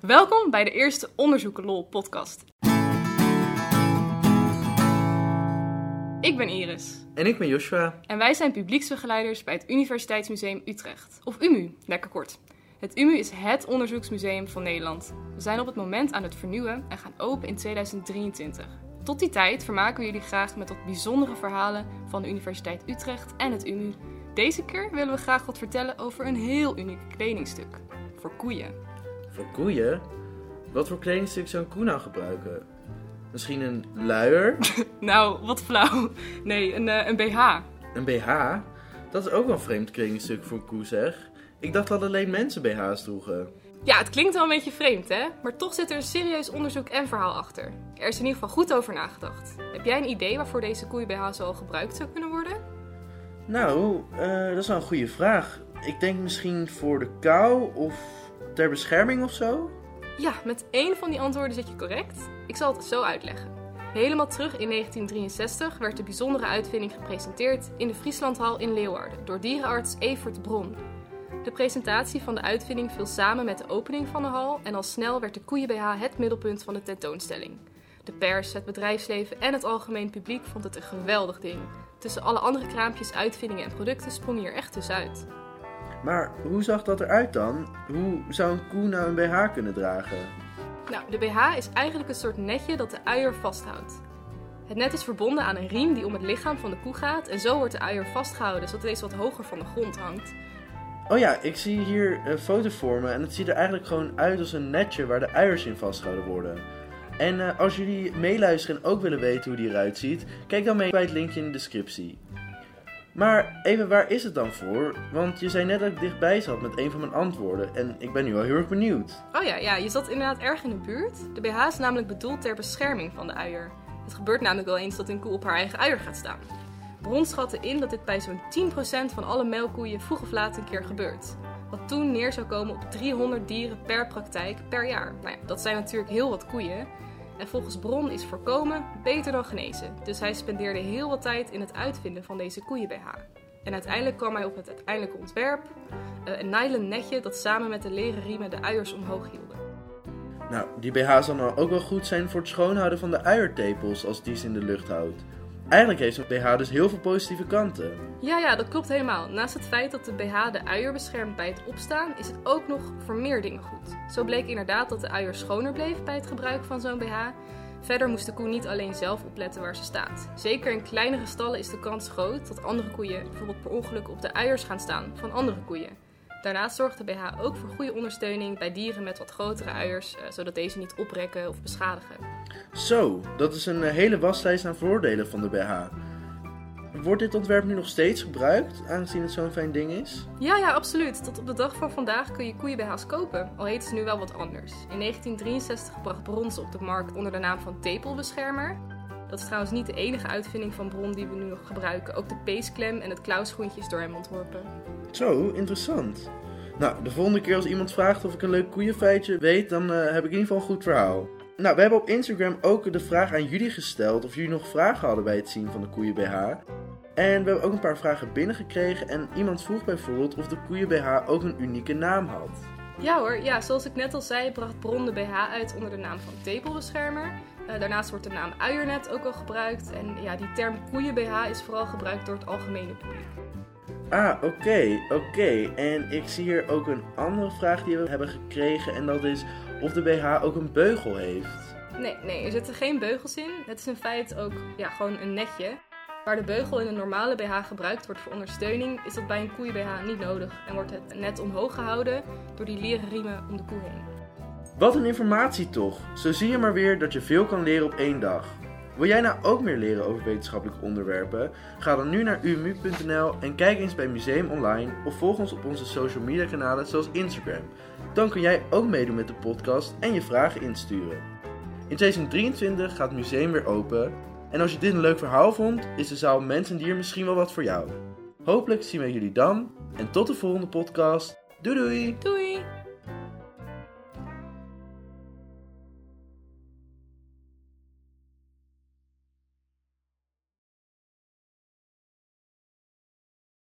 Welkom bij de eerste Onderzoeken LOL podcast. Ik ben Iris En ik ben Joshua. en wij zijn publieksbegeleiders bij het Universiteitsmuseum Utrecht, of UMU, lekker kort. Het UMU is het onderzoeksmuseum van Nederland. We zijn op het moment aan het vernieuwen en gaan open in 2023. Tot die tijd vermaken we jullie graag met wat bijzondere verhalen van de Universiteit Utrecht en het UMU. Deze keer willen we graag wat vertellen over een heel uniek kledingstuk. Voor koeien. Voor koeien? Wat voor kledingstuk zou een koe nou gebruiken? Misschien een luier? Nou, wat flauw. Nee, een, eh, een BH. Een BH? Dat is ook wel een vreemd kledingstuk voor een koe zeg. Ik dacht dat alleen mensen BH's droegen. Ja, het klinkt wel een beetje vreemd, hè? Maar toch zit er een serieus onderzoek en verhaal achter. Er is in ieder geval goed over nagedacht. Heb jij een idee waarvoor deze koeien-BH zo al gebruikt zou kunnen worden? Nou, eh, dat is wel een goede vraag. Ik denk misschien voor de kou of ter bescherming of zo? Ja, met één van die antwoorden zit je correct. Ik zal het zo uitleggen. Helemaal terug in 1963 werd de bijzondere uitvinding gepresenteerd in de Frieslandhal in Leeuwarden door dierenarts Evert Bron. De presentatie van de uitvinding viel samen met de opening van de hal en al snel werd de koeien-BH het middelpunt van de tentoonstelling. De pers, het bedrijfsleven en het algemeen publiek vond het een geweldig ding. Tussen alle andere kraampjes, uitvindingen en producten sprong hij er echt tussenuit. Maar hoe zag dat eruit dan? Hoe zou een koe nou een BH kunnen dragen? Nou, de BH is eigenlijk een soort netje dat de uier vasthoudt. Het net is verbonden aan een riem die om het lichaam van de koe gaat en zo wordt de uier vastgehouden zodat deze wat hoger van de grond hangt. Oh ja, ik zie hier een foto voor me en het ziet er eigenlijk gewoon uit als een netje waar de uiers in vastgehouden worden. En eh, als jullie meeluisteren en ook willen weten hoe die eruit ziet, kijk dan mee bij het linkje in de descriptie. Maar even, waar is het dan voor? Want je zei net dat ik dichtbij zat met een van mijn antwoorden en ik ben nu wel heel erg benieuwd. Oh ja, ja, je zat inderdaad erg in de buurt. De BH is namelijk bedoeld ter bescherming van de uier. Het gebeurt namelijk wel eens dat een koe op haar eigen uier gaat staan. Bron schatten in dat dit bij zo'n 10% van alle melkkoeien vroeg of laat een keer gebeurt. Wat toen neer zou komen op 300 dieren per praktijk per jaar. Nou ja, dat zijn natuurlijk heel wat koeien. En volgens Bron is voorkomen beter dan genezen. Dus hij spendeerde heel wat tijd in het uitvinden van deze koeien-BH. En uiteindelijk kwam hij op het uiteindelijke ontwerp. eh, een nylon netje dat samen met de leren riemen de uiers omhoog hielden. Nou, die BH zal nou ook wel goed zijn voor het schoonhouden van de uiertepels als die ze in de lucht houdt. Eigenlijk heeft zo'n BH dus heel veel positieve kanten. Ja, ja, dat klopt helemaal. Naast het feit dat de BH de uier beschermt bij het opstaan, is het ook nog voor meer dingen goed. Zo bleek inderdaad dat de uier schoner bleef bij het gebruik van zo'n BH. Verder moest de koe niet alleen zelf opletten waar ze staat. Zeker in kleinere stallen is de kans groot dat andere koeien bijvoorbeeld per ongeluk op de uiers gaan staan van andere koeien. Daarnaast zorgt de BH ook voor goede ondersteuning bij dieren met wat grotere uiers, eh, zodat deze niet oprekken of beschadigen. Zo, dat is een eh, hele waslijst aan voordelen van de BH. Wordt dit ontwerp nu nog steeds gebruikt, aangezien het zo'n fijn ding is? Ja, ja, absoluut. Tot op de dag van vandaag kun je koeien-BH's kopen, al heten ze nu wel wat anders. In 1963 bracht Bron ze op de markt onder de naam van tepelbeschermer. Dat is trouwens niet de enige uitvinding van Bron die we nu nog gebruiken. Ook de peesklem en het klauwschoentje is door hem ontworpen. Zo, interessant. Nou, de volgende keer als iemand vraagt of ik een leuk koeienfeitje weet, dan eh, heb ik in ieder geval een goed verhaal. Nou, we hebben op Instagram ook de vraag aan jullie gesteld of jullie nog vragen hadden bij het zien van de koeien BH. En we hebben ook een paar vragen binnengekregen en iemand vroeg bijvoorbeeld of de koeien BH ook een unieke naam had. Ja hoor, ja, zoals ik net al zei, bracht Bron de BH uit onder de naam van tepelbeschermer. Eh, daarnaast wordt de naam uiernet ook al gebruikt. En ja, die term koeien-BH is vooral gebruikt door het algemene publiek. Ah, oké, oké. En ik zie hier ook een andere vraag die we hebben gekregen en dat is of de BH ook een beugel heeft. Nee, nee, er zitten geen beugels in. Het is in feite ook ja, gewoon een netje. Waar de beugel in een normale BH gebruikt wordt voor ondersteuning, is dat bij een koeien-BH niet nodig. En wordt het net omhoog gehouden door die leren riemen om de koe heen. Wat een informatie toch? Zo zie je maar weer dat je veel kan leren op één dag. Wil jij nou ook meer leren over wetenschappelijke onderwerpen? Ga dan nu naar umu.nl en kijk eens bij Museum Online of volg ons op onze social media kanalen zoals Instagram. Dan kun jij ook meedoen met de podcast en je vragen insturen. In 2023 gaat het museum weer open en als je dit een leuk verhaal vond, is de zaal Mens en Dier misschien wel wat voor jou. Hopelijk zien we jullie dan en tot de volgende podcast. Doei doei! Doei!